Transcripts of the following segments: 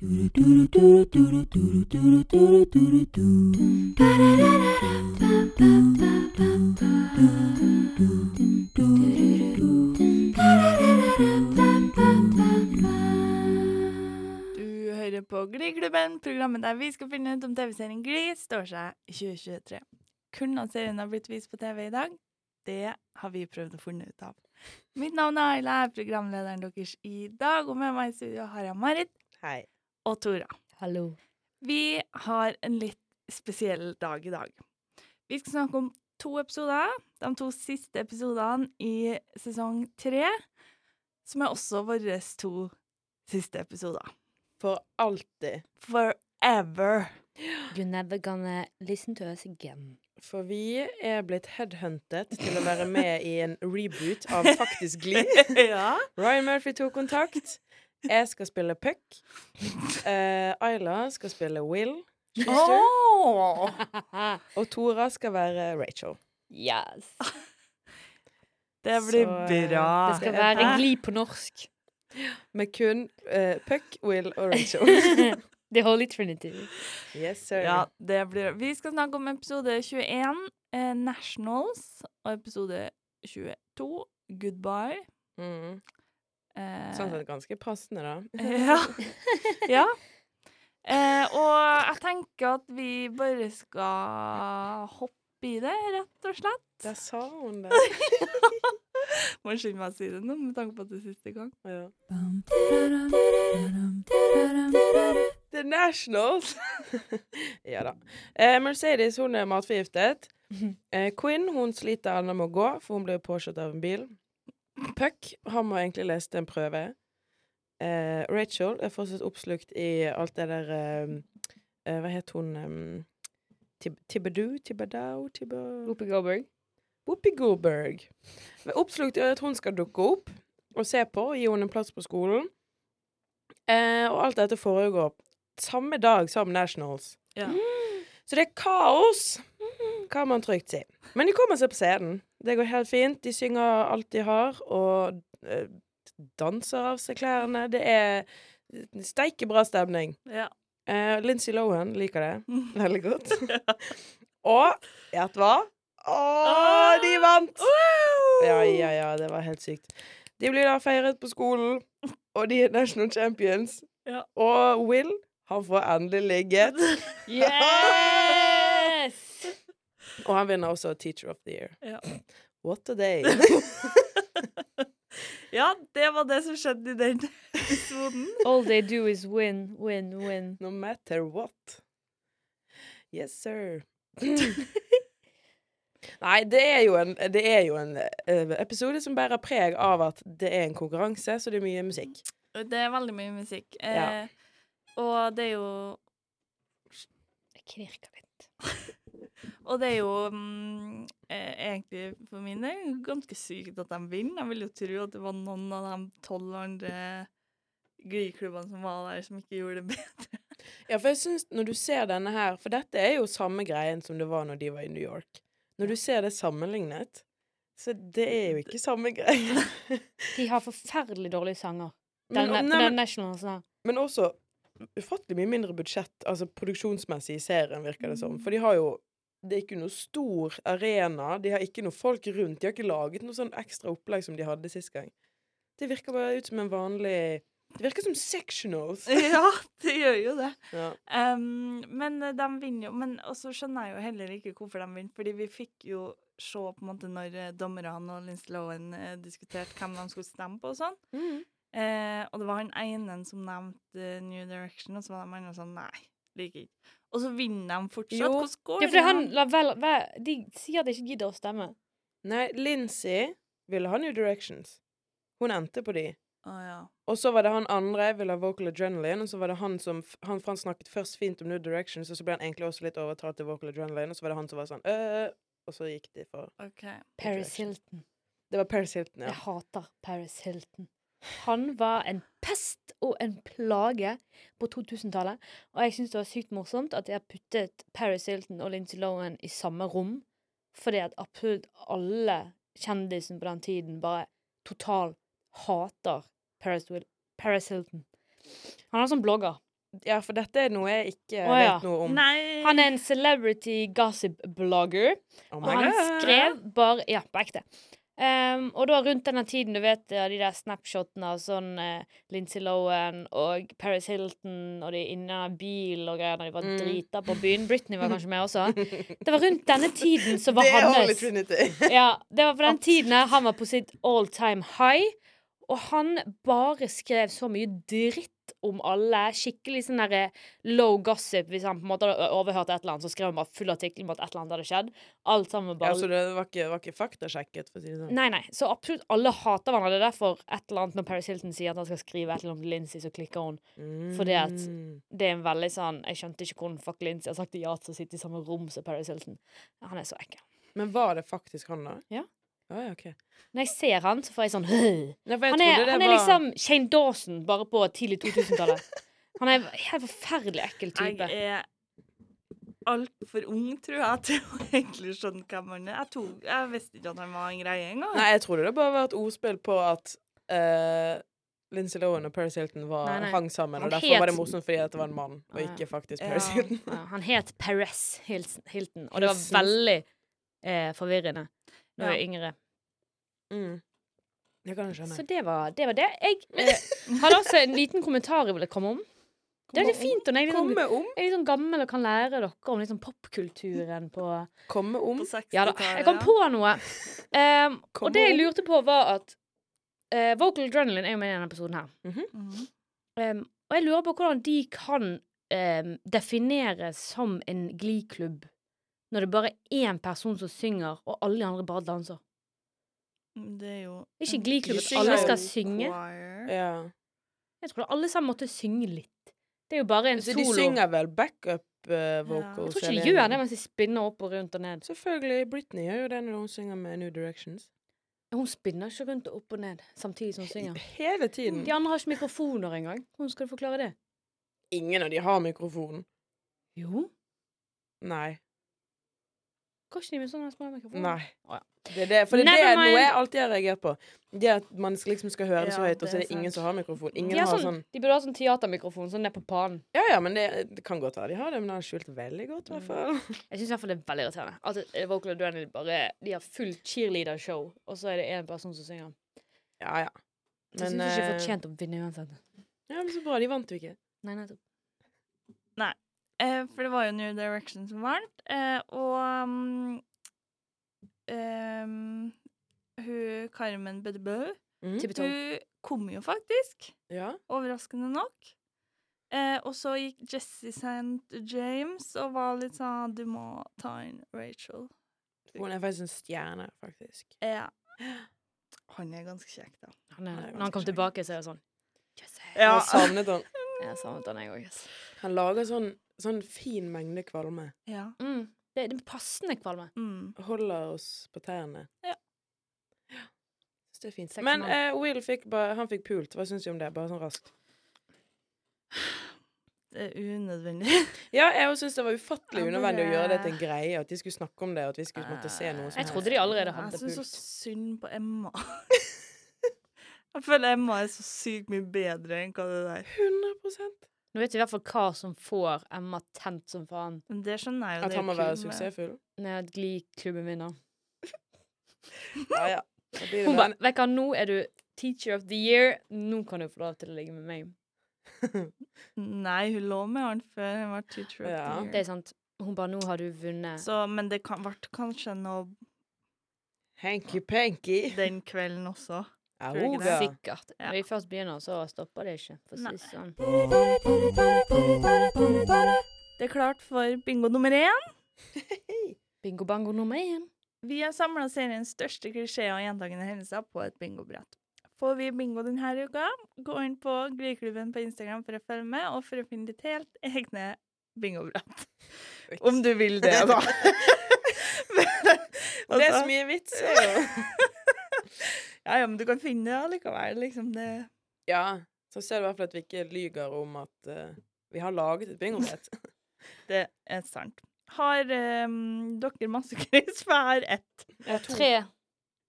Du hører på Gliklubben, programmet der vi skal finne ut om TV-serien Gli står seg i 2023. Kunne at serien har blitt vist på TV i dag? Det har vi prøvd å finne ut av. Mitt navn er Ayla, jeg er programlederen deres i dag, og med meg i studio har jeg Marit Hei. Og Tora. Hallo. Vi har en litt spesiell dag i dag. Vi skal snakke om to episoder, de to siste episodene i sesong tre, som er også våre to siste episoder. For alltid. Forever. You're never gonna listen to us again. For vi er blitt headhuntet til å være med i en reboot av Faktisk Glee. ja. Ryan Murphy tok kontakt. Jeg skal spille Puck. Uh, Ayla skal spille Will. Oh! Og Tora skal være Rachel. yes. Det blir Så, eh, bra. Det skal være glid på norsk. Med kun uh, Puck, Will og Rachel. The Holy Trinity. Yes, sir. Ja, det blir Vi skal snakke om episode 21, eh, Nationals, og episode 22, Goodbye. Mm. Eh, Sånn sett ganske passende, da. Ja. ja. Eh, og jeg tenker at vi bare skal hoppe i det, rett og slett. Der sa hun det. Må skynde meg å si det nå, med tanke på at det er siste gang. Ja. The Nationals. ja da. Eh, Mercedes hun er matforgiftet. Eh, Quinn hun sliter ennå med å gå, for hun ble påkjørt av en bil. Puck han må egentlig lese en prøve. Eh, Rachel er fortsatt oppslukt i alt det der eh, eh, Hva het hun um, Tib Tibadoo? Tibadao? Whoopi Goldberg. Whoopi Goldberg. Er oppslukt i at hun skal dukke opp og se på og gi henne en plass på skolen. Eh, og alt dette foregår samme dag som Nationals. Ja. Så det er kaos, kan man trygt si. Men de kommer seg på scenen. Det går helt fint. De synger alt de har, og eh, danser av seg klærne. Det er steike bra stemning. Ja. Eh, Lindsay Lohan liker det veldig godt. og gjett hva? Å, de vant! Ja, ja, ja, det var helt sykt. De blir da feiret på skolen, og de er national champions. Ja. Og Will, han får endelig ligget. Yes! Og han vinner også Teacher of the Year. Ja. What a day. ja, det var det som skjedde i den episoden. All they do is win, win, win. No matter what. Yes, sir. Nei, det er jo en, det er jo en eh, episode som bærer preg av at det er en konkurranse, så det er mye musikk. Det er veldig mye musikk. Eh, Ja. Og det er jo Det knirker litt. Og det er jo mm, eh, egentlig for min del ganske sykt at de vinner. Jeg vil jo tro at det var noen av de tolv andre glideklubbene som var der, som ikke gjorde det bedre. Ja, for jeg synes når du ser denne her For dette er jo samme greien som det var når de var i New York. Når du ser det sammenlignet, så det er jo ikke samme greie. De har forferdelig dårlige sanger. Men, Den, nei, den men, Nationals men også ufattelig mye mindre budsjett, altså produksjonsmessig i serien, virker det som. For de har jo Det er ikke noe stor arena, de har ikke noe folk rundt. De har ikke laget noe sånn ekstra opplegg som de hadde sist gang. Det virker bare ut som en vanlig Det virker som sectionals. ja, det gjør jo det. Ja. Um, men de vinner jo Men så skjønner jeg jo heller ikke hvorfor de vinner, fordi vi fikk jo se på en måte når eh, dommerne og Lince Lohan eh, diskuterte hvem de skulle stemme på og sånn. Mm. Uh, og det var han ene som nevnte New Direction, og så var de andre sånn Nei, liker ikke. Og så vinner de fortsatt. Jo. Hvordan går Ja, det? han la vel, vel De sier at de ikke gidder å stemme. Nei, Lindsay ville ha New Directions. Hun endte på de. Ah, ja. Og så var det han andre ville ha Vocal Adrenaline, og så var det han som Han, for han snakket først fint om New Directions, og så ble han egentlig også litt overtalt til Vocal Adrenaline, og så var det han som var sånn øh, Og så gikk de for okay. Paris Hilton. Det var Paris Hilton, ja. Jeg hater Paris Hilton. Han var en pest og en plage på 2000-tallet. Og jeg syns det var sykt morsomt at jeg puttet Paris Hilton og Lindsay Lohan i samme rom. Fordi at absolutt alle kjendisene på den tiden bare total hater Paris, Paris Hilton. Han er sånn blogger. Ja, for dette er noe jeg ikke Å, ja. vet noe om. Nei Han er en celebrity gossip-blogger. Oh Og han God. skrev bare Ja, på ekte. Ehm, og da rundt denne tiden, du vet ja, de der snapshotene av sånn uh, Lindsay Lohan og Paris Hilton og de inne i bil og greier når de var Mm. drita på byen. Britney var kanskje med også. Det var rundt denne tiden som var hans. Ja, det var på den tiden han var på sitt all time high. Og han bare skrev så mye dritt om alle. Skikkelig sånn derre low gossip. Hvis han på en måte hadde overhørt et eller annet, så skrev han bare full artikkel om at et eller annet hadde skjedd. Alt sammen bare... Ja, så det var ikke, var ikke faktasjekket, for å si det sånn. Nei, nei. Så absolutt alle hater hverandre. Det er derfor et eller annet når Paris Hilton sier at han skal skrive et eller annet om Lindsay, så klikker hun. fordi at- Mm. Det er en veldig sånn Jeg skjønte ikke hvordan fuck Lindsay har sagt ja til å sitte i samme rom som Paris Hilton. Han er så ekkel. Men var det faktisk han, da? Ja. Å, ja, ok. Når jeg ser han, så får jeg sånn. Nei, jeg Han er, han var... er liksom Shane Dawson, bare på tidlig 2000-tallet. Han er en helt forferdelig ekkel type. Jeg er altfor ung, tror jeg, til å egentlig skjønne hvem han er. Jeg, tog, jeg visste ikke at han var en greie engang. Nei, jeg trodde det bare var et ordspill på at uh, Lindsay Lohan og Paris Hilton var, Nei, nei. hang sammen, Han og derfor het- var det morsomt fordi det var en mann, og ikke faktisk Ja. Paris Hilton. Ja, han het Perez Hilton, Hilton og det var veldig eh, forvirrende. Nå er Ja. jeg yngre. Mm. Det kan jeg skjønne. Så det var det. Var det. Jeg eh, hadde også en liten kommentar jeg ville komme om. Det er litt fint om jeg er litt, sånn- om. jeg er litt sånn gammel og kan lære dere om liksom popkulturen på Komme om. På Ja da, jeg kom på noe. Um, og det jeg lurte på, var at uh, Vocal Adrenaline er jo med i denne episoden her. Mhm. Um, og jeg lurer på hvordan de kan um, defineres som en glee-klubb når det bare er én person som synger, og alle de andre bare danser. Det er jo Ikke glee-klubb at alle skal synge. Ja. Jeg tror alle sammen måtte synge litt. Det er jo bare en Så de synger vel backup uh, Ja. vocals? Jeg tror ikke de gjør det mens de spinner opp og rundt og ned. Selvfølgelig. Britney gjør jo det når hun synger med New Directions. Hun spinner ikke rundt og opp og ned samtidig som hun synger. Hele tiden. De andre har ikke mikrofoner engang. Hvordan skal du forklare det? Ingen av de har mikrofon. Jo. Nei. Går ikke de med sånne små mikrofoner? Nei. Oh, ja. Det er det, for det, det er noe jeg alltid har reagert på. Det at man skal- liksom skal høre så Ja, høyt, og så er det det ingen sant. som har mikrofon. Ingen De, har har sånn, sånn de burde ha sånn teatermikrofon sånn ned på panen. Ja ja, men det, det kan godt være de har det, men det har skjult veldig godt, i hvert fall. Jeg syns i hvert fall det er veldig irriterende. At eh, Vocal Adrenaline bare De har full cheerleader-show, og så er det én person som synger. Ja ja. Jeg syns ikke de eh, fortjente å vinne uansett. Ja, men så bra. De vant jo ikke. Nei, nettopp. Eh, for det var jo New Direction som vant, eh, og um, um, hun Carmen Bedebø, mm. Hun kom jo faktisk, Ja. overraskende nok. Eh, og så gikk Jesse St. James og var litt sånn Du må ta inn Rachel. Hun er faktisk en stjerne, faktisk. Ja. Han er ganske kjekk, da. Han er, Han er når han kom kjekk. tilbake, så er det sånn Jesse. Jeg har savnet han. Jeg savnet han, jeg òg. Yes. Han lager sånn, sånn fin mengde kvalme. Ja. Mm. Det, det er passende kvalme. Mm. Holder oss på tærne. Ja. Ja. Det er fint. Seks Men eh, Will fikk, bare, han fikk pult. Hva syns du om det? Bare sånn raskt. Det er unødvendig. Ja, jeg syns det var ufattelig unødvendig å gjøre det til en greie. At de skulle snakke om det, og at vi skulle måtte se noe som Jeg trodde de allerede hadde pult. Jeg syns så synd på Emma. jeg føler Emma er så sykt mye bedre enn hva det der. 100% Nå vet vi i hvert fall hva som får Emma tent som faen Men det skjønner jeg jo. At han må være suksessfull. når at Glee-klubben vinner. Ja, ja. Hun bare bare Vet du hva, nå er du teacher of the year. Nå kan du få lov til å ligge med meg. Nei, hun lå med han før hun var teacher of Ja. the year. Det er sant. Hun bare Nå har du vunnet. Så, men det kan, ble kanskje noe Hanky-panky. den kvelden også. Ja? Sikkert. Ja. Når vi først begynner, så stopper det ikke. For å si det sånn. Det er klart for bingo nummer én. Bingo bango nummer én. Vi har samla seriens største klisjeer og gjentagende hendelser på et bingobrett. Får vi bingo denne uka, gå inn på Glyklubben på Instagram for å følge med, og for å finne ditt helt egne bingobrett. Om du vil det, da. Det er så mye vits. Ja, ja, men du kan finne det allikevel, liksom. Det Ja, så ser du i hvert fall at vi ikke lyger om at uh, vi har laget et bingobrett. Det er sant. Har um, dere masse kryss hver ett? Tre.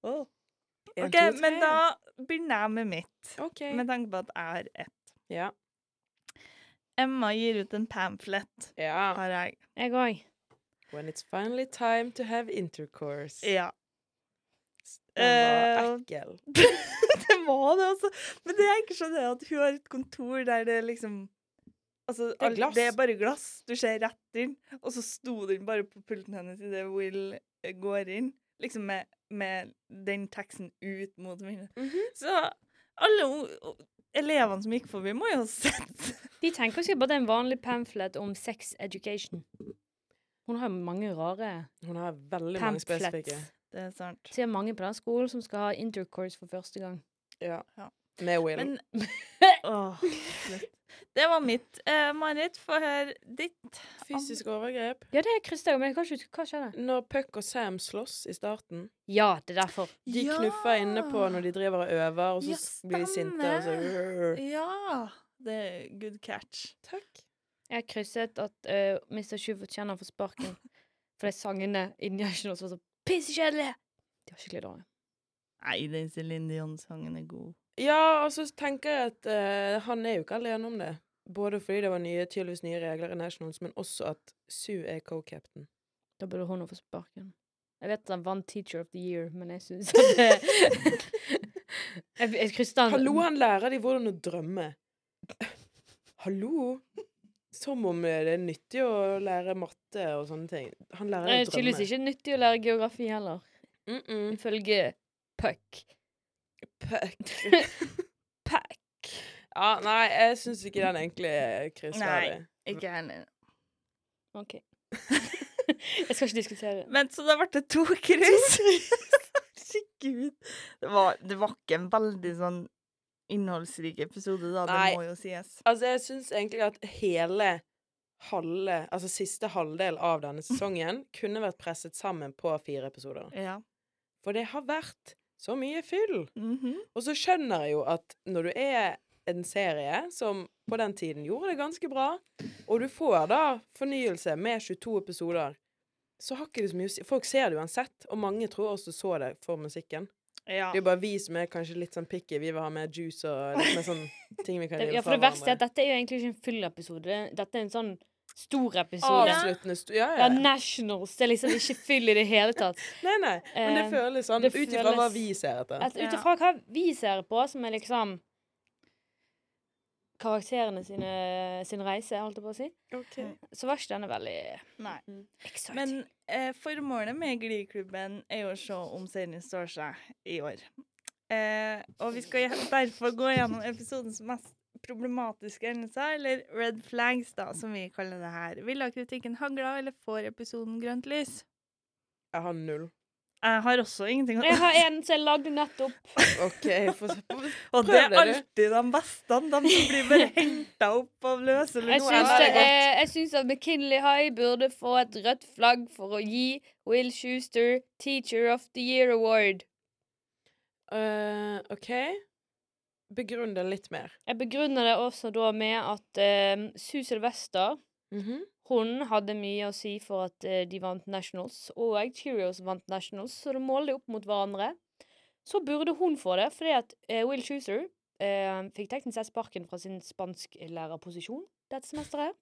Oh. En, OK, to, tre. men da begynner jeg med mitt. okay. Med tanke på at jeg har ett. ja. Emma gir ut en pamflet, Ja. har jeg. Jeg òg. When it's finally time to have intercourse. Ja. Den var Eh, ekkel. det var det, altså. Men det jeg ikke skjønner, er at hun har et kontor der det liksom Altså, Det er glass. det er bare glass. Du ser rett inn. Og så sto den bare på pulten hennes idet Will eh, går inn. Liksom med, med den teksten ut mot vinduet. Mhm. Så alle elevene som gikk forbi, må jo ha sett. De tenker sikkert bare det er en vanlig pamphlet om sex education. Hun har jo mange rare Hun har veldig mange spesifikke. Det er sant. Så det er mange på den skolen som skal ha intercourse for første gang. Ja. Ja. Med Will. Men oh. Det var mitt. Eh, Marit, få høre ditt. Fysisk overgrep. Ja, det er jeg, men jeg kan ikke hva skjedde. Når Puck og Sam slåss i starten. Ja, det er derfor. De knuffer inne på når de driver og øver, og så Ja, blir de sinte. Og så. Ja. Det er good catch. Takk. Jeg krysset at uh, Mr. Sju fortjener å få sparken. Fordi sangene i som var så pissekjedelige. De var skikkelig dårlige. Nei, den Céline Dion-sangen er god. Ja, og så tenker jeg at uh, han er jo ikke alene om det. Både fordi det var nye, tydeligvis nye regler i Nationals, men også at Sue er co-captain. Da burde hun få sparken. Jeg vet at han vant Teacher of the Year, men jeg syns at det Jeg, jeg Hallo, han lærer de hvordan å drømme. Hallo? Som om eh, det er nyttig å lære matte og sånne ting. Han lærer drømme. Det er tydeligvis ikke nyttig å lære geografi heller, Mm -mm. ifølge Puck. Puck. Puck. Ja, nei, jeg syns ikke den egentlig er kryssverdig. Ikke heller. OK. jeg skal ikke diskutere. Men så da ble det to kryss. Herregud. Det var, det var ikke en veldig sånn innholdsrik episode, da. Nei. Det må jo sies. Altså, jeg syns egentlig at hele halve, altså siste halvdel av denne sesongen kunne vært presset sammen på fire episoder. Ja. For det har vært så mye fyll. Mhm. Og så skjønner jeg jo at når du er en serie som på den tiden gjorde det ganske bra, og du får da fornyelse med 22 episoder, så har ikke det så mye. Folk ser det uansett, og mange tror også så det for musikken. Ja. Det er jo bare vi som er kanskje litt sånn picky. Vi vil ha mer juice og litt mer sånn ting vi kan gjøre ja, for det verste er at dette er jo egentlig ikke en full episode. Dette er en sånn stor episode. Avsluttende stu... Ja, Ja, ja. Nationals. Det er liksom ikke fyll i det hele tatt. Nei, nei. Men det Eh, føles sånn det ut ifra hva vi ser etter. Ut ifra hva vi ser på, som er liksom Karakterene sine, sin reise, holdt jeg på å si, Ok. så var ikke denne veldig Nei. exciting. Men eh, formålet med Glee-klubben er jo å se om serien står seg i år. Eh, og vi skal derfor gå gjennom episodens mest problematiske hendelser, eller red flags, da, som vi kaller det her. Ville kritikken hagla, eller får episoden grønt lys? Jeg har null. Jeg har også ingenting å Jeg har en som jeg lagde nettopp. OK, få se på Og det er alltid de beste. De som blir bare henta opp av løse Jeg lus. syns, er det det er, jeg syns at McKinley High burde få et rødt flagg for å gi Will Schuster Teacher of the Year Award. Uh, OK. Begrunn det litt mer. Jeg begrunner det også da med at uh, Sue Sylvester Mhm. Hun hadde mye å si for at eh, de vant Nationals, og Cheerios vant Nationals, så de målte opp mot hverandre. Så burde hun få det, fordi at eh, Will Schuster eh, fikk teknisk sett sparken fra sin spansklærerposisjon dette semesteret.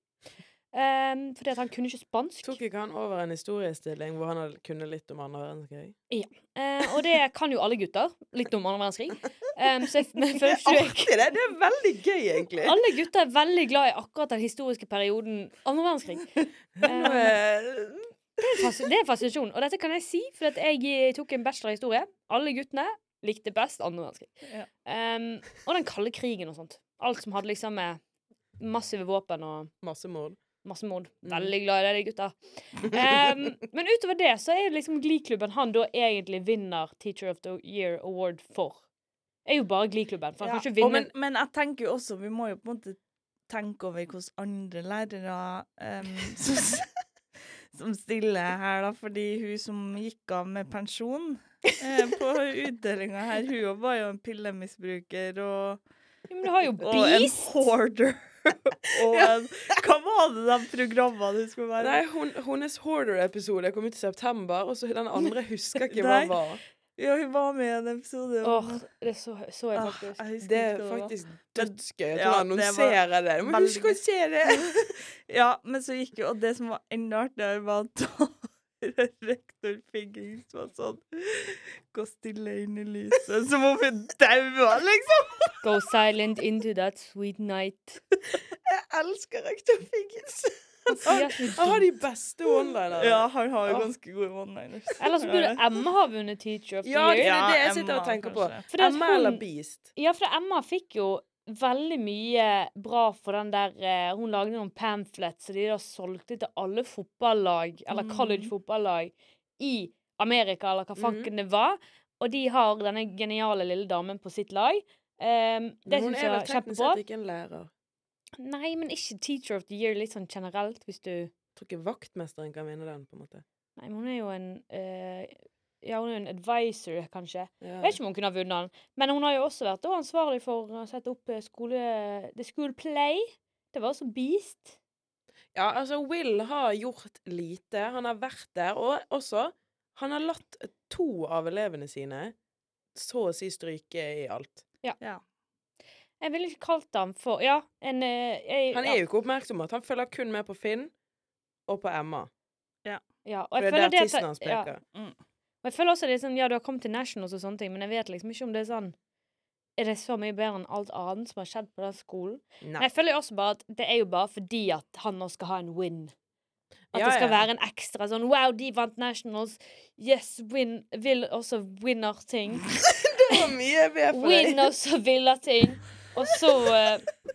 Um, fordi at han kunne ikke spansk. Tok ikke han over en historiestilling hvor han hadde kunnet litt om andre verdenskrig? Eh, og det kan jo alle gutter. Litt om andre verdenskrig. Um, så jeg, ikke jeg, Artig, det! Det er veldig gøy, egentlig. alle gutter er veldig glad i akkurat den historiske perioden andre verdenskrig. Um, Det er en fas- det er en fascinasjon. Og dette kan jeg si, for at jeg eh, tok en bachelor i historie. Alle guttene likte best andre verdenskrig. Ja. Um, og den kalde krigen og sånt. Alt som hadde liksom med massive våpen og Massemord. Massemord. mord. Veldig glad i det, de gutta. Um, men utover det så er liksom Glee-klubben han da egentlig vinner Teacher of the Year Award for. Er jo bare Glee-klubben. For han Ja, kan ikke vinne men, men jeg tenker jo også Vi må jo på en måte tenke over hvordan andre lærere um, som, som stiller her, da. Fordi hun som gikk av med pensjon eh, på utdelinga her, hun var jo en pillemisbruker og, Ja, Men du har jo og en hoarder. og en Hva var det de programmene hun skulle være? Nei, hun, hennes Hoarder-episode kom ut i september, og så den andre husker ikke hva Nei. var. Ja, hun var med i en episode. Åh, om- det så, så jeg Ah, faktisk. jeg Det er faktisk dødsgøy at Ja, hun det annonserer det. Du må huske å se det! Ja, men så gikk jo Og det som var enda artigere, var at rektor Figgings var sånn Gå stille inn i lyset, som om hun daua, liksom. Go silent into that sweet night. Jeg elsker rektor Figgins. Han Han har de beste one-linerne. Ja, han har jo ganske gode one-liners. Ellers så burde Emma ha vunnet Teacher of the Ja, det er det jeg sitter og tenker på. Emma eller Beast? Ja, for Emma fikk jo veldig mye bra for den der eh, Hun lagde noen pamphlets som de da solgte til alle fotballag, eller mm. college fotballag, i Amerika, eller hva fanken mm. det var. Og de har denne geniale lille damen på sitt lag. Um, det hun syns er jeg vel var teknisk kjempebra. sett ikke en lærer. Nei, men ikke Teacher of the Year, litt sånn generelt, hvis du Jeg tror ikke vaktmesteren kan vinne den, på en måte. Nei, men hun er jo en eh, Ja, hun er en advisor, kanskje. Ja. Jeg vet ikke om hun kunne ha vunnet den. Men hun har jo også vært ansvarlig for å sette opp eh, skole... The School Play. Det var også Beast. Ja, altså, Will har gjort lite. Han har vært der, og også Han har latt to av elevene sine så å si stryke i alt. Ja. Jeg ville ikke kalt ham for Ja, en eh, jeg, Han ja, er jo ikke oppmerksom på at han følger kun med på Finn og på Emma. ja, og For jeg det er der tissen hans ja, peker. Og jeg føler også det er sånn Ja, du har kommet til Nationals og sånne ting, men jeg vet liksom ikke om det er sånn Er det så mye bedre enn alt annet som har skjedd på den skolen? Nei. Men jeg føler jo også bare at det er jo bare fordi at han nå skal ha en win. At Ja, det skal ja. være en ekstra sånn Wow, de vant Nationals. Yes, win Vil også winner-ting. Det var mye ved for deg. Win også vinner-ting. Og så uh,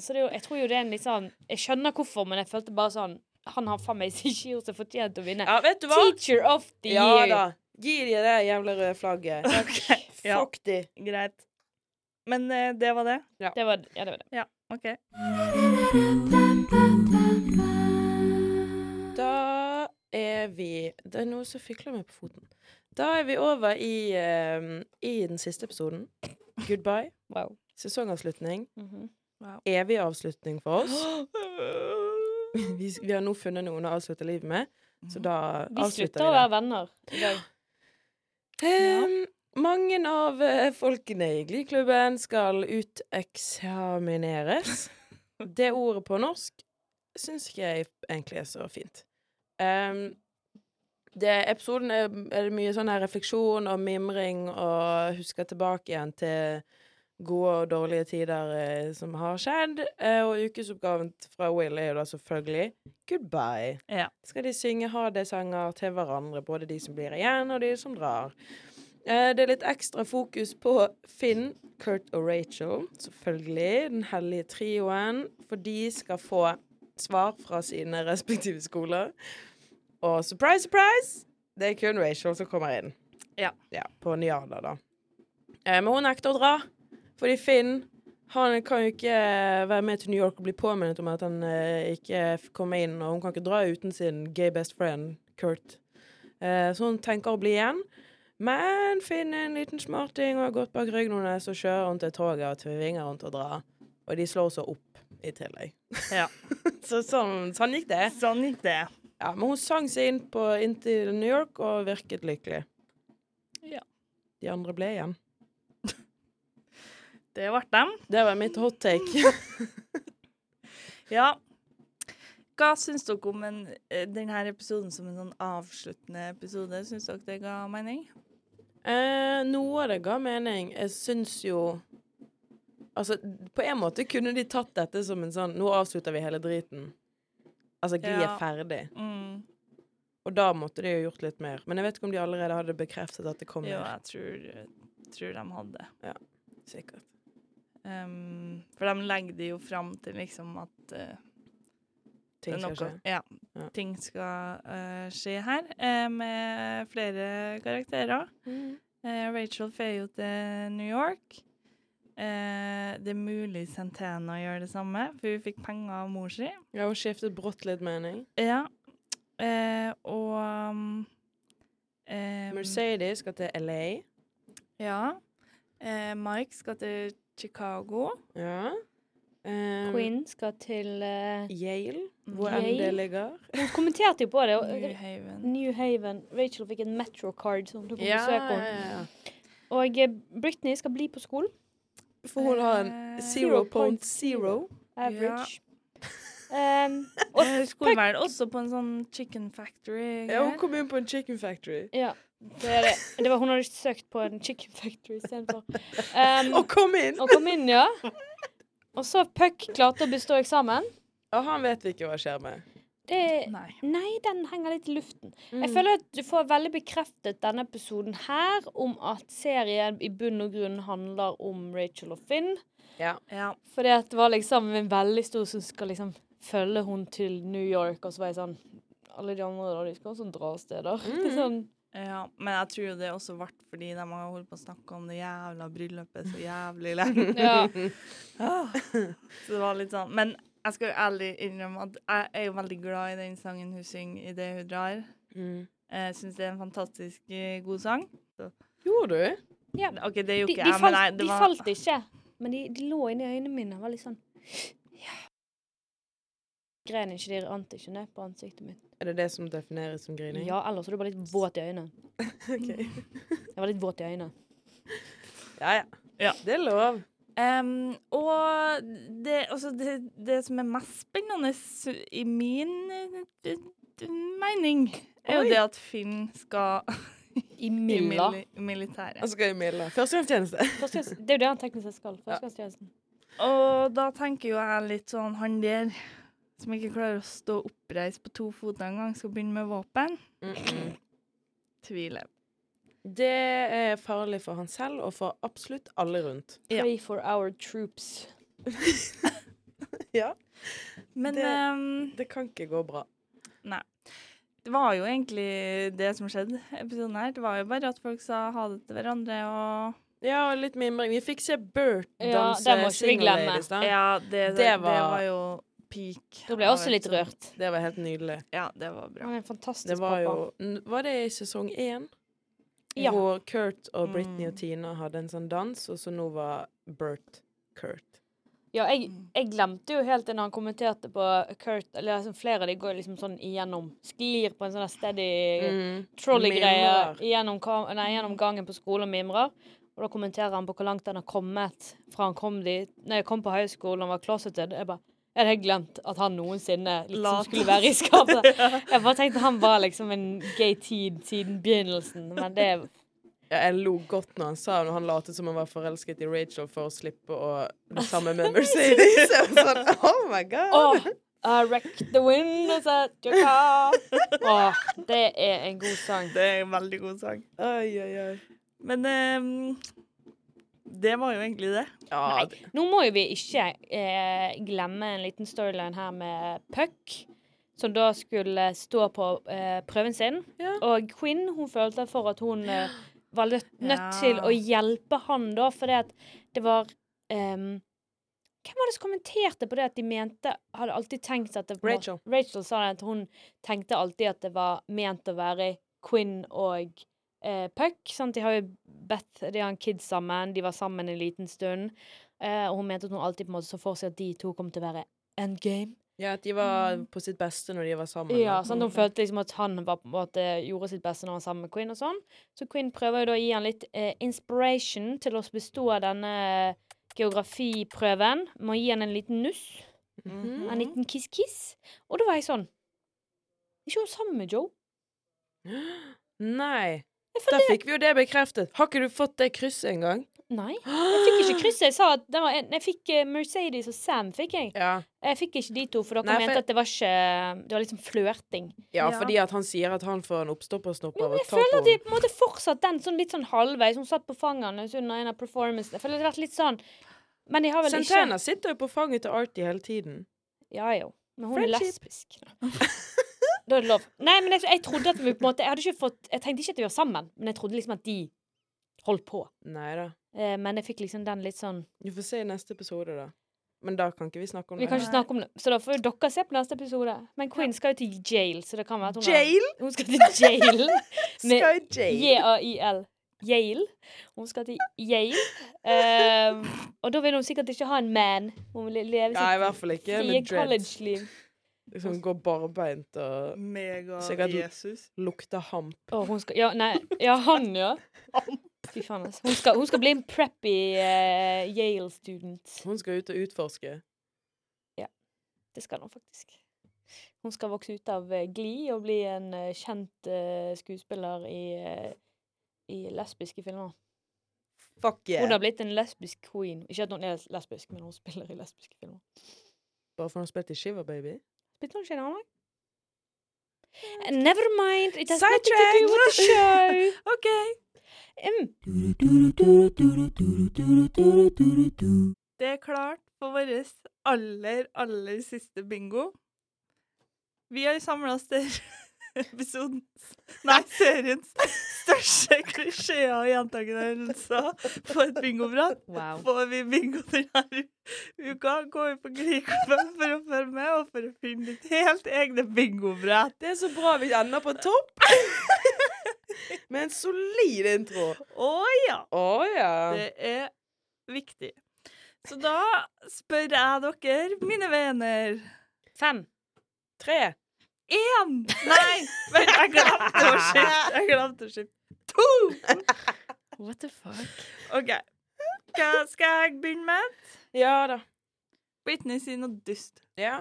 Så det er jo Jeg tror jo det er en litt sånn Jeg skjønner hvorfor, men jeg følte bare sånn Han har faen meg ikke gjort seg fortjent til å vinne. Ja, vet du hva? Teacher of the Ja year. da. Gi de det jævla røde flagget. OK. Ja, Fuck de. greit. Men uh, det var det. Det var, ja, det var det. Ja, OK. Da er vi Det er noe som fikler meg på foten. Da er vi over i, uh, i den siste episoden. Goodbye. Wow. Sesongavslutning. Mhm. Evig avslutning for oss. Vi, vi har nå funnet noen å avslutte livet med, så da Vi avslutter slutter å vi det. være venner i dag. Ehm, mange av eh, folkene i Gliklubben skal uteksamineres. Det ordet på norsk syns ikke jeg egentlig er så fint. Um, det, episoden er, er det mye sånn her refleksjon og mimring og husker tilbake igjen til gode og dårlige tider eh, som har skjedd. Eh, og ukesoppgaven fra Will er jo da selvfølgelig goodbye Ja. skal de synge ha det-sanger til hverandre, både de som blir igjen, og de som drar. Eh, det er litt ekstra fokus på Finn, Kurt og Rachel, selvfølgelig. Den hellige trioen. For de skal få svar fra sine respektive skoler. Og surprise, surprise! Det er kun Rachel som kommer inn. Ja. på Nyada, da. Eh, men hun nekter å dra, fordi Finn han kan jo ikke være med til New York og bli påminnet om at han eh, ikke kommer inn, og hun kan ikke dra uten sin gay best friend, Kurt. Eh, så hun tenker å bli igjen. Men Finn er en liten smarting og har gått bak ryggen hennes, så kjører hun til toget og tvinger henne til å dra. Og de slår seg opp i tillegg. Ja. så sånn, sånn gikk det. Sånn gikk det. Ja, men hun sang seg inn, på, inn til New York og virket lykkelig. Ja. De andre ble igjen. Det ble dem. Det var mitt hot take. Ja. Hva syns dere om en, eh, denne episoden som en sånn avsluttende episode? Syns dere det ga mening? Eh, noe av det ga mening. Jeg syns jo Altså, på en måte kunne de tatt dette som en sånn Nå avslutter vi hele driten. Altså, Gli Ja. er ferdig. Mm. Og da måtte de jo gjort litt mer. Men jeg vet ikke om de allerede hadde bekreftet at det kom Jo, Ja, jeg tror, tror de hadde. Ja, Sikkert. Um, for de legger det jo fram til liksom at uh, Ting skal noe- skje. Ja, Ja. ting skal uh, skje her, uh, med flere karakterer. Eh, Rachel fer jo til New York. Eh, det er mulig Santana gjør det samme, for hun fikk penger av mor si. Ja, hun skiftet brått litt mening. Ja. Eh, og um, Mercedes skal til LA. Ja. Eh, Mike skal til Chicago. Ja. Um, Queen skal til uh, Yale, Mm. hvor enn det ligger. Hun kommenterte jo på det. New Haven. New Haven. Rachel fikk en Metro-card som hun tok ja, besøk på. ja. Og eh, Britney skal bli på skolen. For hun har en Eh, 0.0. Average. Um, og Jeg skulle vel også på en sånn chicken factory. Ja, hun kom inn på en chicken factory. ja, det er det. det var, hun hadde søkt på en chicken factory istedenfor. Um, Og kom inn! og kom inn, ja. Og så Puck klarte å bestå eksamen. Og han vet vi ikke hva skjer med. Det, Nei. nei, den henger litt i luften. Mm. Jeg føler at du får veldig bekreftet denne episoden her om at serien i bunn og grunn handler om Rachel og Finn. Ja. Ja. Fordi at det var liksom en veldig stor som skal liksom følge hun til New York, og så var jeg sånn Alle de andre da, de skal også dra steder. Det er sånn, ja. Men jeg tror det også ble fordi de har holdt på å snakke om det jævla bryllupet så jævlig lenge. ja. Ah. Så det var litt sånn Men jeg skal jo ærlig innrømme at jeg er jo veldig glad i den sangen hun synger i det hun drar. Mm. Jeg syns det er en fantastisk eh, god sang. Gjorde du? OK, det De, gjorde de, ikke jeg, men falt, det de var falt ikke, men de, de lå inni øynene mine. Var litt sånn Ja. Grein ikke, de rant ikke ned på ansiktet mitt. Er det det som defineres som grining? Ja, ellers er du bare litt våt i øynene. Ok. Jeg var litt våt i øynene. Ja, ja. Ja. Det er lov. Um, og det, altså det, det som er mest spennende i min eh, mening, er jo det at Finn skal I i Milla. mili militæret. Han skal i Milla. Førstegangstjeneste. Førstegangs- Det er jo det han teknisk sett skal. Førstegangstjenesten. Og da tenker jo jeg litt sånn Han der som ikke klarer å stå oppreist på to føtter engang, skal begynne med våpen. Mm -mm. Tviler. Det er farlig for han selv og for absolutt alle rundt. Ja. Pray for our troops. Ja. Men Det- um, Det kan ikke gå bra. Nei. det var jo egentlig det som skjedde i episoden her. Det var jo bare at folk sa ha det til hverandre og Ja, og litt mimring. Vi fikk se Bert danse ja, Single. Ladies, da. Ja, det, det, Det var, var- jo peak. Da ble jeg også litt rørt. Det var helt nydelig. Ja, det var bra. Han er en fantastisk Det var pappa. jo Var det i sesong én? Ja. Hvor Kurt og Britney Mm. og Tina hadde en sånn dans, og så nå var Bert Kurt. Ja, jeg, Mm. jeg glemte jo helt det når han kommenterte på Kurt Eller liksom flere av de går liksom sånn igjennom Sklir på en sånn steady Mm. trolley-greie gjennom, gjennom gangen på skolen og mimrer. Og da kommenterer han på hvor langt han har kommet fra han kom dit. Når jeg kom på høyskolen og var closeted, jeg bare jeg hadde glemt at han noensinne liksom skulle være i skapet. Jeg bare tenkte han var liksom en gay tid siden begynnelsen, men det Ja, jeg lo godt når han sa når han lot som han var forelsket i Rachel for å slippe å bli sammen med Mercedes. Jeg var sånn, oh my god! Åh, I wrecked the windows at your car. Åh, det er en god sang. Det er en veldig god sang. Oi, oi, oi. Men em, det var jo egentlig det. Ja, Nei, nå må jo vi ikke eh, glemme en liten storyline her med Puck, som da skulle stå på eh, prøven sin. Ja. Og Quinn hun følte for at hun eh, var nødt, nødt Ja. til å hjelpe han da, fordi at det var ehm, Hvem var det som kommenterte på det at de mente Hadde alltid tenkt at det var Rachel. Rachel sa det at hun tenkte alltid at det var ment å være Quinn og eh, Puck. Sant? De har jo bedt De har en kid sammen, de var sammen en liten stund. Eh, og hun mente at hun alltid på en måte så for seg at de to kom til å være endgame. ja, at de var på sitt beste når de var sammen. Ja, sant? Hun følte liksom at han var, måte, gjorde sitt beste når han var sammen med Queen. og sånn. Så Queen prøver jo da å gi han litt eh, inspiration til å bestå denne geografiprøven. Med å gi han en liten nuss. Mhm. En liten kiss-kiss. Og da var jeg sånn ikke hun sammen med Joe? Nei. Da fikk vi jo det bekreftet. Har ikke du fått det krysset engang? nei. Jeg fikk ikke krysset. Jeg sa at det var en, jeg fikk eh, Mercedes og Sam, fikk jeg. Ja. Jeg fikk ikke de to, for dere Nei, for- mente at det var ikke Det var liksom flørting. ja, Ja. fordi at han sier at han får en oppstoppersnopp av men å jeg ta føler at de henne. på en måte fortsatt den sånn litt sånn halvveis. Hun satt på fanget hans under en av performancene. Jeg føler det har vært litt sånn Men de har vel Santana ikke sitter jo på fanget til Artie hele tiden. Ja jo. Men hun er Friendship. lesbisk. da er det lov. Nei, men jeg, jeg trodde at vi på en måte Jeg hadde ikke fått Jeg tenkte ikke at vi var sammen, men jeg trodde liksom at de holdt på. Neida. Eh, men jeg fikk liksom den litt sånn Vi får se i neste episode, da. Men da kan ikke vi snakke om Vi det. kan ikke snakke om det, så da får jo dere se på neste episode. Men Queen skal jo til jail, så det kan være at hun har- Jail? Hun skal til jail. Med Skal i jail? J-A-I-L. Yale. Hun skal til Yale. Ehm, og da vil hun sikkert ikke ha en man. Hun vil leve Nei, i sitt hvert fall ikke frie med dreads. college-liv. Liksom går barbeint og Sikkert- Mega-Jesus. lukter hamp. Og hun skal Ja, nei. Ja, han, ja. Fy faen, altså. Hun skal, hun skal bli en preppy eh, Yale-student. Hun skal ut og utforske. Det skal hun faktisk. Hun skal vokse ut av eh, Glee og bli en eh, kjent eh, skuespiller i, eh, i lesbiske filmer. Fuck yeah. Hun har blitt en lesbisk queen. Ikke at hun er lesbisk, men hun spiller i lesbiske filmer. Bare for hun spilte spilt i Shiver Baby. Ikke en? Eh, Never mind. It has nothing to do with the show. okay. Mm. Det er klart for vår aller, aller siste bingo. Vi har samla oss til episodens Nei, seriens største klisjeer og gjentakende hendelser på et bingoprat. Wow. Får vi bingo denne uka, går vi på Griklubben for å følge med og for å finne ditt helt egne bingobrett. Det er så bra vi ender på topp! Med en solid intro. Å ja! Å ja. Det er viktig. Så da spør jeg dere, mine venner Fem. Tre. Én! Nei, vent, jeg glemte å skifte. To! What the fuck? OK. Hva skal jeg begynne med? Ja da. Britney sier noe dust. Ja.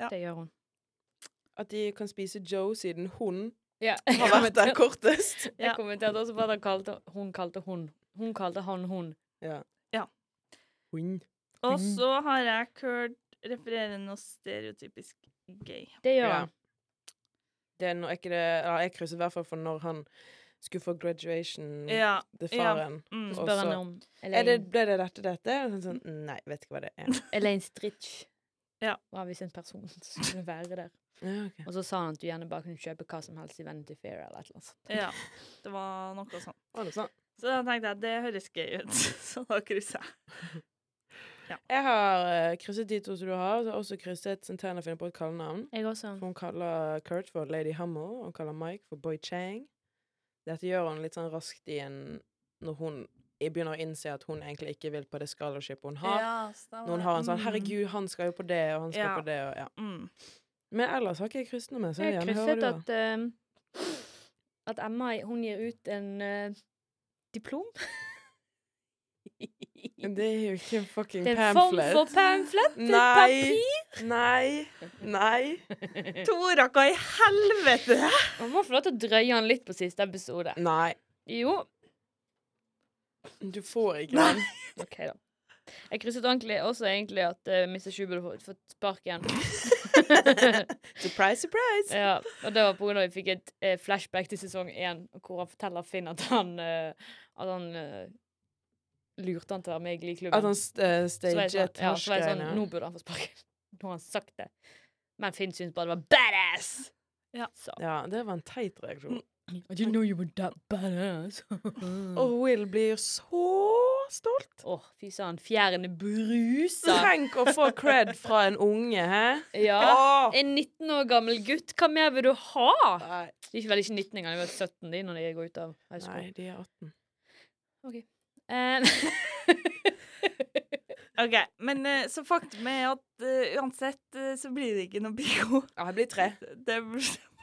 Ja. Det gjør hun. At de kan spise Joe siden hun Ja. har vært der kortest. Ja. Jeg kommenterte også på at han kalte, hun kalte hun. Hun kalte han hun. Ja. Ja. Hun. Og så har jeg hørt referere noe stereotypisk gay. Det gjør han. Det er, no, ikke det ja, Jeg krysser i hvert fall for når han skulle få graduation Ja. til ja. faren. Mm. Spør han om om Er Elaine, det, ble det dette, dette? Og Sånn, nei, vet ikke hva det er. Elaine Stritch. Ja. Var visst en person som skulle være der. Ja, ok. Og så sa han at du gjerne bare kunne kjøpe hva som helst i Vanity Fair eller et eller annet. ja. Det var noe sånt. Var det sånn? Så da tenkte jeg det høres gøy ut. Så da krysser jeg. Jeg har uh, krysset de to som du har. Så har også krysset Santana finner på et kallenavn. Jeg også. For hun kaller Kurt for Lady Hummel, og hun kaller Mike for Boy Chang. Dette gjør hun litt sånn raskt i en Når hun begynner å innse at hun egentlig ikke vil på det scholarshipet hun har. Ja, Når hun har en sånn Mm. 'herregud, han skal jo på det, og han skal Ja. på det', og ja. Mm. Men ellers har ikke jeg krysset noe med, så jeg har gjerne krysset du at, ehm, at Emma hun gir ut en uh, diplom. Det er jo ikke en fucking Det er form for pamflett. Det er Nei. papir. Nei. Nei. Tora, hva i helvete? Man må få lov til å drøye han litt på siste episode. Nei. Jo. Du får ikke den. OK, da. Jeg krysset ordentlig også egentlig at uh, Mr. Sju burde fått- sparken. Surprise, surprise. ja, og det var pga. at vi fikk et uh, flashback til sesong én, hvor han forteller Finn at han uh, At han eh, lurte han til å være med i Glee-klubben. At han st staget Så var jeg sånn, ja, så var jeg sånn. Nå burde han få sparken. Nå har han sagt det. Men Finn syntes bare det var badass! Ja. Så. Ja, det var en teit reaksjon. I didn't know you were that badass. Og Will blir så stolt. Åh, fy søren. Fjærene bruser. Tenk å få cred fra en unge, hæ? Ja. Oh. En 19 år gammel gutt, hva mer vil du ha? Nei, De er vel ikke 19 engang, de er 17 de når de går ut av high school. nei, de er 18. Eh, OK, men eh, så faktum er at uh, uansett eh, så blir det ikke noe bingo. Ja, det blir tre. Det,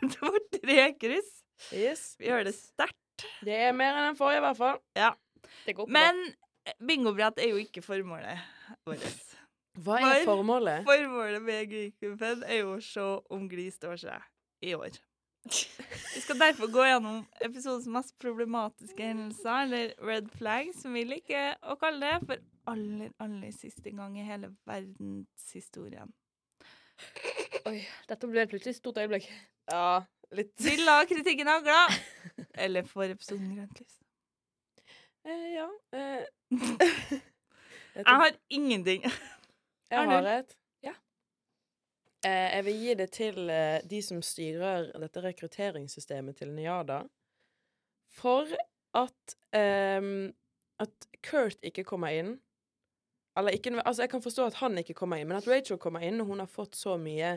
det var tre kryss. Yes. Vi gjør det sterkt. Det er mer enn den forrige, i hvert fall. det går. Men eh, bingobrett er jo ikke formålet vårt. Hva er For- formålet? Formålet med Glee-klubben er jo å se om Glee står seg i år. Vi skal derfor gå gjennom episodens mest problematiske hendelser, eller red flags, som vi liker å kalle det, for aller, aller siste gang i hele verdenshistorien. Oi, dette ble plutselig stort øyeblikk. Ja, litt Vil la kritikken hagla, eller for episoden grønt lys. eh, Ja. Eh. Jeg har ingenting. Jeg har et. Eh, jeg vil gi det til eh, de som styrer dette rekrutteringssystemet til Niada. For at ehm, At Kurt ikke kommer inn. Eller ikke Altså, jeg kan forstå at han ikke kommer inn, men at Rachel kommer inn, og hun har fått så mye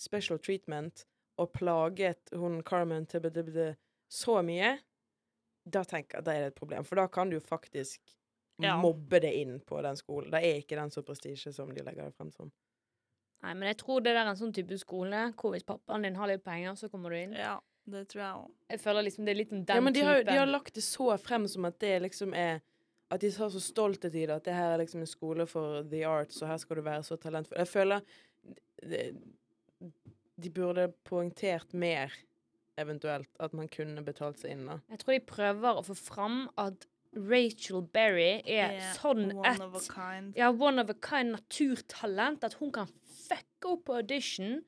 special treatment og plaget hun Carmen til så mye, da tenker jeg at det er et problem. For da kan du jo faktisk Ja. mobbe det inn på den skolen. Da er ikke den så prestisje som de legger det frem som. Nei, men jeg tror det der er en sånn type skole hvor hvis pappaen din har litt penger, så kommer du inn. Ja, det tror jeg òg. Jeg føler liksom det er litt den ja, men de har, de har lagt det så frem som at det liksom er At de har så stolthet i det, at det her er liksom en skole for the arts, og her skal du være så talentfull. Jeg føler de, de burde poengtert mer, eventuelt, at man kunne betalt seg inn, da. Jeg tror de prøver å få fram at Rachel Berry er sånn one et of a kind. ja, one of a kind naturtalent. At hun kan fucke opp på audition,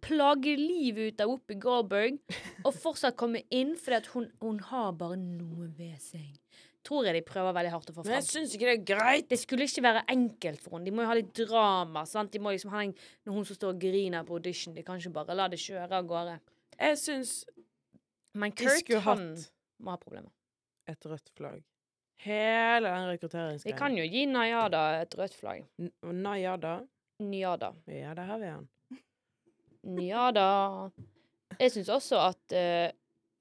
plage livet ut av Whoopi Goldberg, og fortsatt komme inn fordi hun, hun har bare noe ved seg. Tror jeg de prøver veldig hardt å få Men jeg synes ikke det er greit. Det skulle ikke være enkelt for henne. De må jo ha litt drama. sant? De må liksom ha en, Når hun som står og griner på audition, de kan ikke bare la det kjøre av gårde. Jeg syns Men Kurt, han hatt må ha problemer. Et rødt flagg. Hele den Vi rekrutteringsgreia. kan jo gi Nayada et rødt flagg. N- Nayada Nyada. Ja, der har vi han. Nyada. Jeg syns også at uh,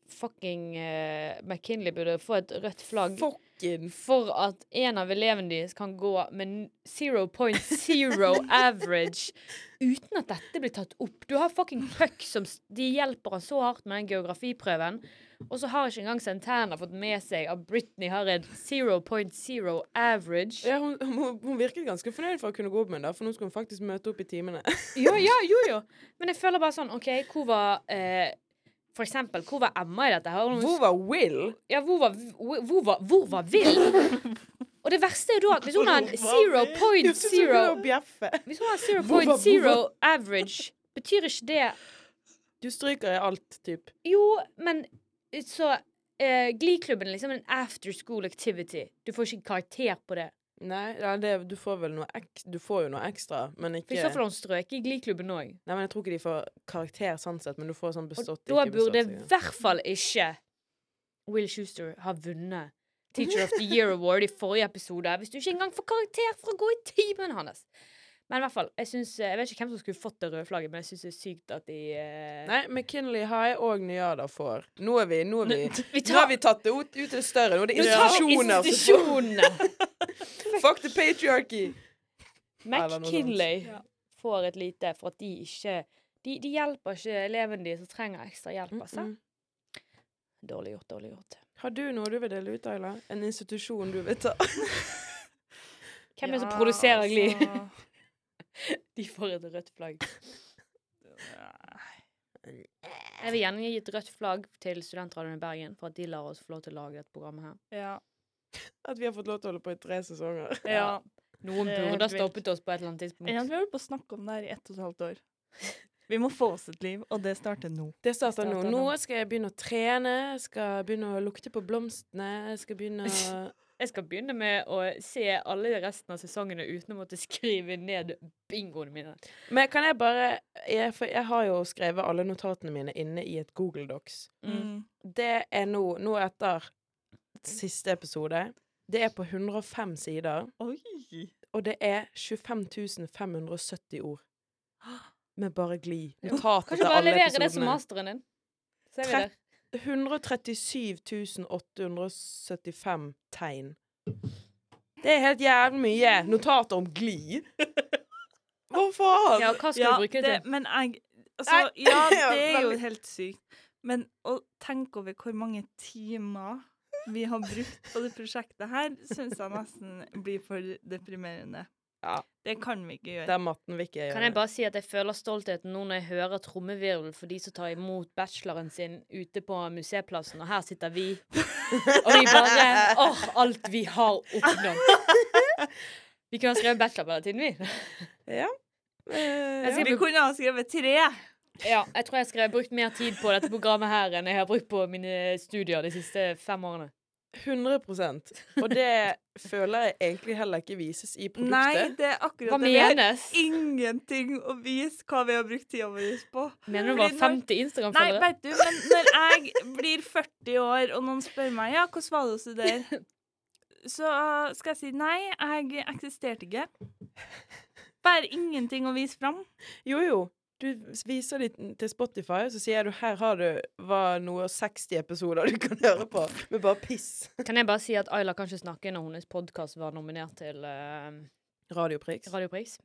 fucking uh, McKinley burde få et rødt flagg. Fucking For at en av elevene deres kan gå med 0.0 average uten at dette blir tatt opp. Du har fucking Puck som De hjelper han så hardt med den geografiprøven. Og så har ikke engang Santana fått med seg at Britney har en 0.0 average. Ja, hun, hun, hun virket ganske fornøyd for å kunne gå opp med det, for nå skal hun faktisk møte opp i timene. jo, ja, jo, jo. Men jeg føler bare sånn OK, hvor var eh, For eksempel, hvor var Emma i dette? her? Hun- Hvor var Will? Ja, hvor var, hvor, var, hvor var Will? Og det verste er da at hvis hun har en Jo, så skulle 0.0. Hvis hun har Hvor 0.0 average, betyr ikke det Du stryker i alt, typ. Jo, men så uh, Glee-klubben er liksom en after school activity. Du får ikke karakter på det. Nei, ja, det, du får vel noe ek, Du får jo noe ekstra, men For ikke I så fall har hun strøket i Glee-klubben òg. Nei, men Jeg tror ikke de får karakter sånn sett, men du får sånn bestått Og Da burde i hvert fall ikke Will Schuster ha vunnet Teacher of the Year Award i forrige episode hvis du ikke engang får karakter for å gå i timen hans. Men i hvert fall, jeg, synes, jeg vet ikke hvem som skulle fått det røde flagget, men jeg syns det er sykt at de uh... Nei, McKinley High og Nyada får. Nå er vi Nå, er vi, Vi nå har vi tatt det ut, ut til det større. Nå er det Nå institusjoner. Fuck the patriarchy! McKinley. Ja. får et lite for at de ikke De, de hjelper ikke elevene de som trenger ekstra hjelp. Altså. Mm. Dårlig gjort, dårlig gjort. Har du noe du vil dele ut, Ayla? En institusjon du vil ta? Hvem er det som produserer produserer Gli? De får et rødt flagg. Jeg vil gjerne gi et rødt flagg til Studentradioen i Bergen for at de lar oss få lov til å lage dette programmet her. Ja. At vi har fått lov til å holde på i tre sesonger? ja. Noen burde ha stoppet oss på et eller annet tidspunkt. Ja, vi har holdt på å snakke om det her i ett og et halvt år. Vi må få oss et liv, og det starter nå. Det starter starter Nå nå. skal jeg begynne å trene, jeg skal begynne å lukte på blomstene, jeg skal begynne å jeg skal begynne med å se alle resten av sesongene uten å måtte skrive ned bingoene mine. Men kan jeg bare jeg, For jeg har jo skrevet alle notatene mine inne i et Google Docs. Mm. Det er nå, nå etter siste episode Det er på 105 sider. Oi. Og det er 25 570 ord. Med bare glid. Notater til alle episodene. Kan du bare levere det som masteren din? 13 137 875 tegn. Det er helt jævlig mye notater om gli. Hva faen? Ja, hva skal Ja, du bruke det det, til? men jeg Altså, Nei, ja, det er jo helt sykt. Men å tenke over hvor mange timer vi har brukt på det prosjektet her, syns jeg nesten blir for deprimerende. Ja. Det kan vi ikke gjøre. Det er matten vi ikke gjør. Kan jeg bare si at jeg føler stoltheten nå når jeg hører trommevirvel for de som tar imot bacheloren sin ute på museplassen, og her sitter vi. Og vi bare Åh, alt vi har oppnådd. Vi kunne ha skrevet bachelor på den tiden, vi. Ja. Eh, ja. Vi kunne ha skrevet tre! Ja, jeg tror jeg har brukt mer tid på dette programmet her enn jeg har brukt på mine studier de siste fem årene. 100% Og det føler jeg egentlig heller ikke vises i produktet. Nei, det er akkurat Hva det. Vi har ingenting å vise hva vi har brukt tida vår på. Mener du bare Fordi 50 Nei, Instagram-følgere? vet du, men når jeg blir 40 år, og noen spør meg ja, hvordan var det å studere, så skal jeg si nei, jeg eksisterte ikke. Bare ingenting å vise fram. Jo, jo. Du viser dem til Spotify, så sier du her har du hva noe 60 episoder du kan høre på med bare piss. Kan jeg bare si at Ayla kan ikke snakke når hennes podkast var nominert til uh, Radiopris. Radiopris?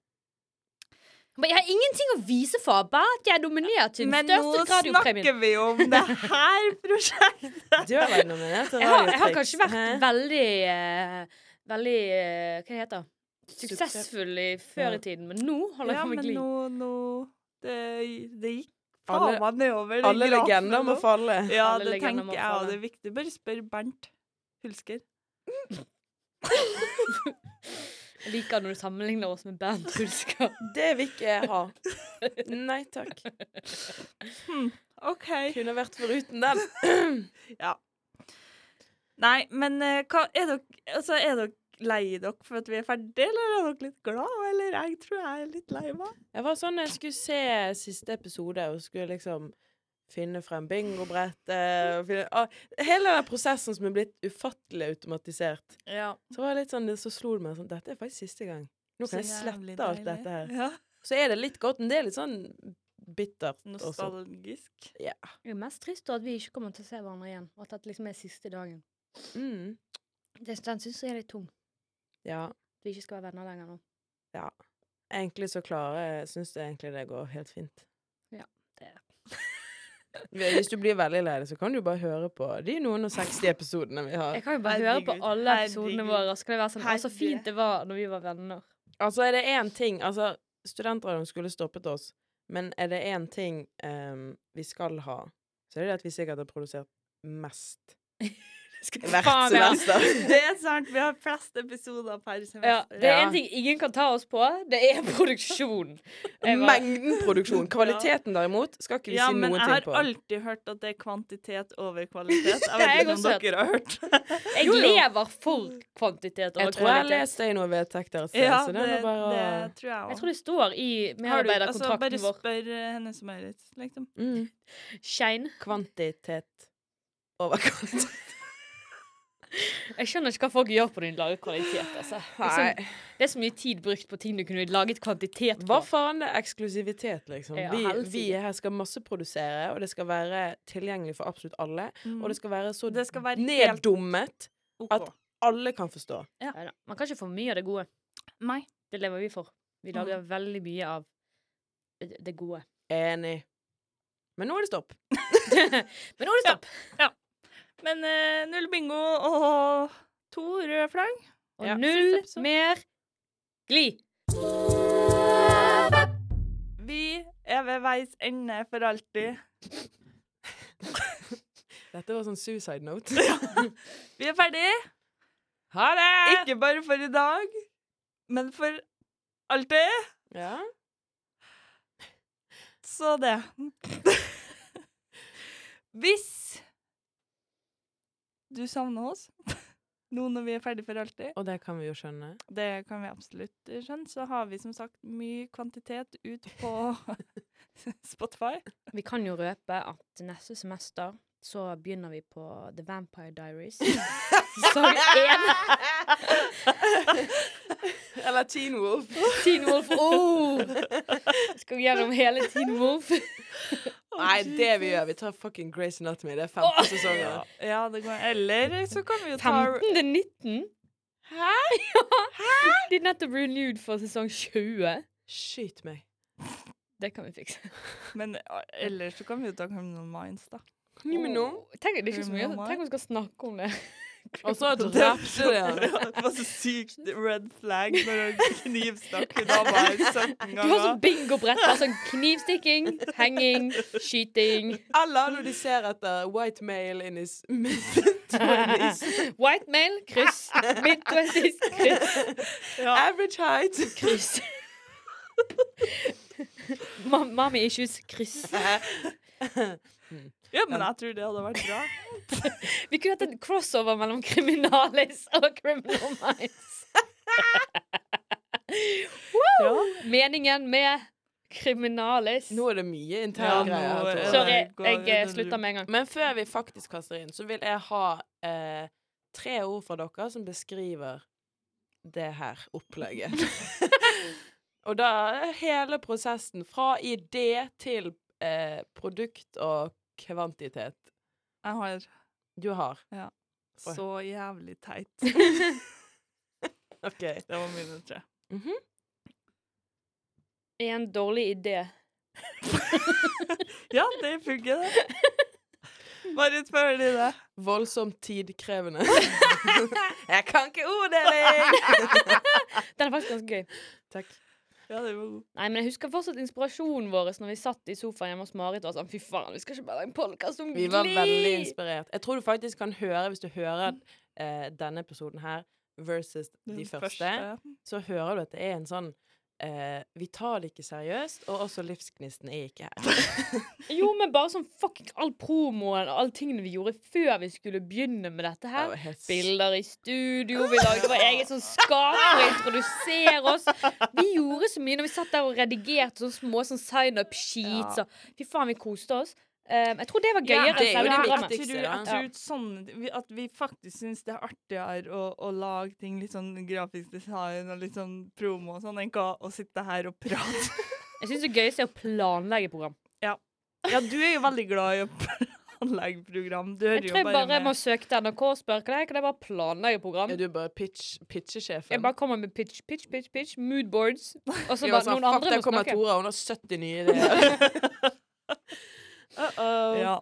Men jeg har ingenting å vise for, bare at jeg er nominert til den Men nå største radiopremien. snakker vi om det her prosjektet. Du har vært nominert til Jeg har, jeg har kanskje vært Hæ? veldig uh, Veldig uh, Hva heter det? Suksess. Suksessfull i før i tiden, men nå holder jeg på med glid. Ja, men nå, nå det, det gikk Alle- faen meg nedover. den Alle grafen legender må falle. Ja, Alle det tenker jeg, og det er viktig. Bare spør Bernt Hulsker. Jeg liker når du sammenligner oss med Bernt Hulsker. Det vil ikke jeg ha. Nei takk. OK. Kunne vært foruten den. Ja. Nei, men eh, hva er dere Altså, er dere lei dere for at vi er ferdige, eller er dere litt glad? Eller jeg tror jeg er litt lei meg. Jeg var sånn jeg skulle se siste episode og skulle liksom finne frem bingobrettet og finne, ah, Hele den prosessen som er blitt ufattelig automatisert. Ja. Så var det litt sånn, så slo det meg sånn Dette er faktisk siste gang. Nå kan jeg slette alt dette her. Ja. Så er det litt godt, men det er litt sånn bittert også. Nostalgisk. Ja. Det er mest trist at vi ikke kommer til å se hverandre igjen, og at dette liksom er siste dagen. Mm. Det, den syns jeg er litt tung. Ja. Du vi ikke skal være venner lenger nå. Ja. Egentlig så klarer jeg Syns egentlig det går helt fint. Ja, Det er Hvis du blir veldig lei deg, så kan du bare høre på de noen og 60 episodene vi har. Jeg kan jo bare høre på alle episodene herregud. våre, så kan det være sånn Å, så fint det var når vi var venner. Altså, er det én ting Altså, studentradioen skulle stoppet oss, men er det én ting um, vi skal ha, så er det det at vi sikkert har produsert mest Faen, ja. Det er sant. Vi har flest episoder per semester. Ja, det er Ja. én ting ingen kan ta oss på. Det er produksjon. Mengden produksjon. Kvaliteten, derimot, skal ikke vi Ja, si men noen jeg har alltid hørt at det er kvantitet over kvalitet. Jeg vet ikke om også dere har hørt. Jeg Jo, jo. lever for kvantitet over kvalitet. Jeg tror jeg har lest det i noen vedtekt deres. Ja, det, det bare det tror jeg Jeg tror det står i Altså, vår. bare spør henne som er litt, liksom. mm. Shine. Kvantitet over kvalitet. Jeg skjønner ikke hva folk gjør på din lager kvalitet. Altså. Liksom, Nei. det er så mye tid brukt på ting du kunne laget kvantitet på. Hva faen er eksklusivitet, liksom? Ja, vi, vi her skal masseprodusere, og det skal være tilgjengelig for absolutt alle. Og det skal være så Det skal være helt- neddummet OK. at alle kan forstå. Ja. Man kan ikke få mye av det gode. Nei. Det lever vi for. Vi Mm. lager veldig mye av det det gode. Enig. Men nå er det stopp. Men nå er det stopp. Men eh, null bingo og to røde flagg. Og Ja. null mer gli. Vi er ved veis ende for alltid. Dette var sånn suicide note. Vi er ferdig. Ha det! Ikke bare for i dag, men for alltid. Ja. Så det. Hvis du savner oss nå når vi er ferdig for alltid, Og det kan vi jo skjønne. det kan vi absolutt skjønne, så har vi som sagt mye kvantitet ut på Spotify. Vi kan jo røpe at neste semester så begynner vi på The Vampire Diaries. Sesong én. Eller Teen Wolf. Teen Wolf. Oh! Skal gjennom hele Teen Wolf. Nei, det vi gjør. Vi tar fucking Grace Anatomy. Det er 15 sesonger. Ja, det går. Eller så kan vi jo ta 15 til 19. Hæ? Ja. De er nettopp renewed for sesong 20. Skyt meg. Det kan vi fikse. Men ellers så kan vi jo ta Criminal Minds, da. Gi meg Tenk, det er ikke så mye. Tenk om vi skal snakke om det. Og så drepte de han. Det var så sykt red flag når han knivstakk dama 17 ganger. Du har sånn bingobrett. Sånn knivstikking, henging, skyting. Eller når de ser etter white male in his mid-twenties. White male, kryss. Mid-twenties, kryss. Ja. Average height. Kryss. Mommy issues, kryss. Ja, men jeg tror det hadde vært bra. Vi kunne hatt en crossover mellom Kriminalis og Criminal Minds. ja. Meningen med Kriminalis. Nå er det mye interne ja, greier. er. Sorry, jeg, jeg eh, slutter med en gang. Men før vi faktisk kaster inn, så vil jeg ha eh, tre ord fra dere som beskriver det her opplegget. Og da hele prosessen fra idé til eh, produkt og kvantitet. Jeg har Du har. Ja. så jævlig teit. OK. Det var mine tre. Mhm. En dårlig idé. Ja, det funker, det. Bare spør de det. Voldsomt tidkrevende. Jeg kan ikke orddeling! Den er faktisk ganske gøy. Takk. Ja, det var god. Nei, men jeg husker fortsatt inspirasjonen vår når vi satt i sofaen hjemme hos Marit og var sånn Fy faen, vi skal ikke bare lage en podkast om Vi var veldig inspirert. Jeg tror du faktisk kan høre, hvis du hører eh, denne episoden her versus de Den første, så hører du at det er en sånn eh, Vi tar det ikke seriøst, og også livsgnisten er ikke her. Jo, men bare sånn fucking all promoen og alle tingene vi gjorde før vi skulle begynne med dette her. var helt Bilder i studio, vi lagde vår eget sånn skap for å introdusere oss. Vi gjorde så mye når vi satt der og redigerte sånne små sånn sign-up-sheets. Ja. og Fy faen, vi koste oss. Um, jeg tror det var gøyere. Ja, det er jo det viktigste. Jeg tror, sånn, at vi faktisk syns det er artigere å, å lage ting litt sånn grafisk design og litt sånn promo og sånn, enn hva å sitte her og prate. Jeg syns det gøyeste er å planlegge program. Ja, du er jo veldig glad i å planlegge program. Du hører Jeg tror jeg bare bare må søke til NRK og spørre kan jeg, kan jeg bare planlegge program. Ja, du er bare pitch, pitchesjefen. Jeg bare kommer med pitch, pitch, pitch, pitch, moodboards. Og så bare noen andre må snakke. der kommer. Tora, hun har 70 nye ideer. Uh-oh. Ja.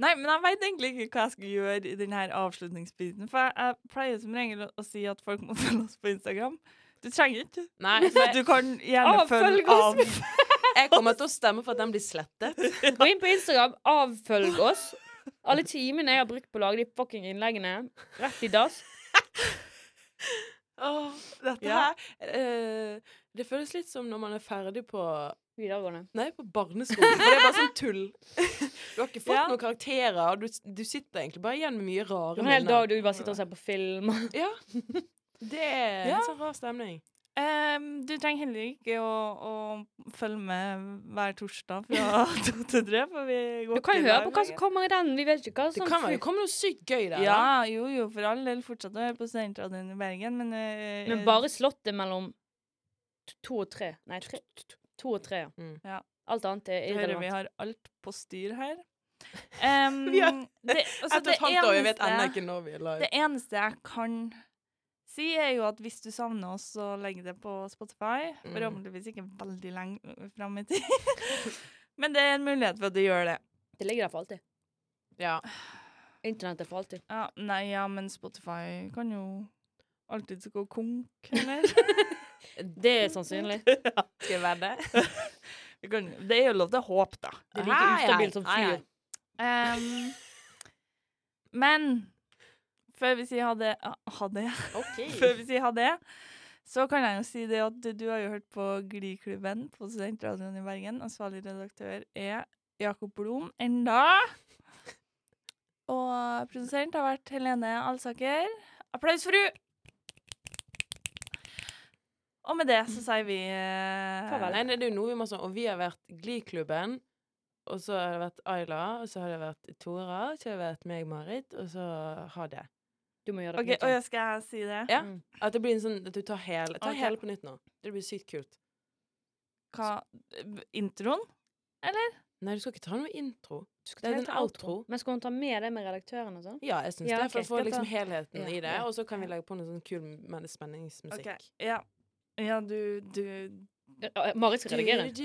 Nei, men jeg veit egentlig ikke hva jeg skal gjøre i denne avslutningsbiten. For jeg, jeg pleier som regel å, å si at folk må følge oss på Instagram. Du trenger ikke. Nei, så Du kan gjerne Avfølg følge av. oss. jeg kommer til å stemme for at den blir slettet. Gå inn på Instagram, avfølg oss. Alle timene jeg har brukt på å lage de fucking innleggene, rett i dass. Åh, dette Ja. her eh, Det føles litt som når man er ferdig på Videregående. Nei, på barneskolen. For det er bare sånn tull. Du har ikke fått Ja. noen karakterer, og du, du sitter egentlig bare igjen med mye rare var en hel dag du bare sitter og ser på film. Ja. Det er Ja. en sånn rar stemning. Em, du trenger heller ikke å, å følge med hver torsdag fra to til tre. For vi går Du kan høre på hva som kommer i den. Vi vet ikke hva Det kan være det kommer noe sykt gøy der. da. Ja, jo, jo, for all del. Fortsatt å høre på Studentradioen i Bergen, men uh, Men bare slottet mellom to og tre. Nei, tre, to og tre, ja. Mm. Ja. Alt annet er Du hører vi har alt på styr her. Um, Vi har- det, altså, Ett et halvt år, jeg vet ennå ikke når vi er live. Det eneste jeg kan si, er jo at hvis du savner oss, så legg det på Spotify. Mm. Forhåpentligvis ikke veldig lenge fram i tid. Men det er en mulighet for at du gjør det. Det ligger der for alltid. Ja. Internett er for alltid. Ja, nei, ja, men Spotify kan jo alltid gå konk, eller? Det er sannsynlig. Skal være det. Kan, det er jo lov til å håpe, da. Det er like ustabilt som fyr. Em, men før vi sier ha det, ha det Okay. Før vi sier ha det, så kan jeg jo si det at du, du har jo hørt på Gliklubben på Studentradioen i Bergen. Ansvarlig redaktør er Jakob Blom enda. Og produsent har vært Helene Alsaker. Applaus for henne! Og med det så sier vi eh, Farvel. Nei, det er jo noe vi må sånn Og vi har vært Gliklubben, og så har det vært Ayla, og så har det vært Tora, så har det vært meg, Marit, og så ha det. Du må gjøre det OK, på og nytt. jeg skal jeg si det? Ja. Mm. At det blir en sånn At du tar hele Ta okay. hele på nytt nå. Det blir sykt kult. Hva Introen? Eller? Nei, du skal ikke ta noe intro. Du skal ta en en outro. outro. Men skal hun ta med det med redaktøren og sånn? Ja, jeg syns Ja, det. For å få liksom helheten Ja, i det. Og så kan vi legge på noe sånn kul med spenningsmusikk. OK. Ja. Ja, du, du Marit skal redigere.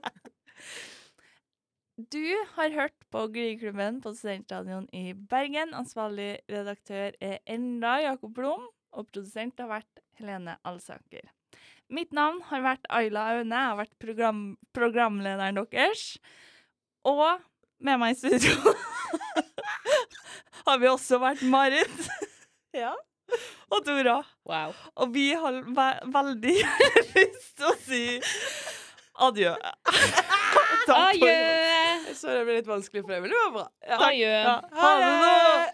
Du har hørt på Gliklubben på Studentradioen i Bergen. Ansvarlig redaktør er enda Jakob Blom, og produsent har vært Helene Alsaker. Mitt navn har vært Ayla Aune. Jeg har vært program programlederen deres. Og med meg i studio har vi også vært Marit. ja. Og Tora. Wow. Og vi har ve veldig lyst til å si adjø. Adjø! Så det ble litt vanskelig for deg, men det var bra. Ja. Adjø. Ja, ha det!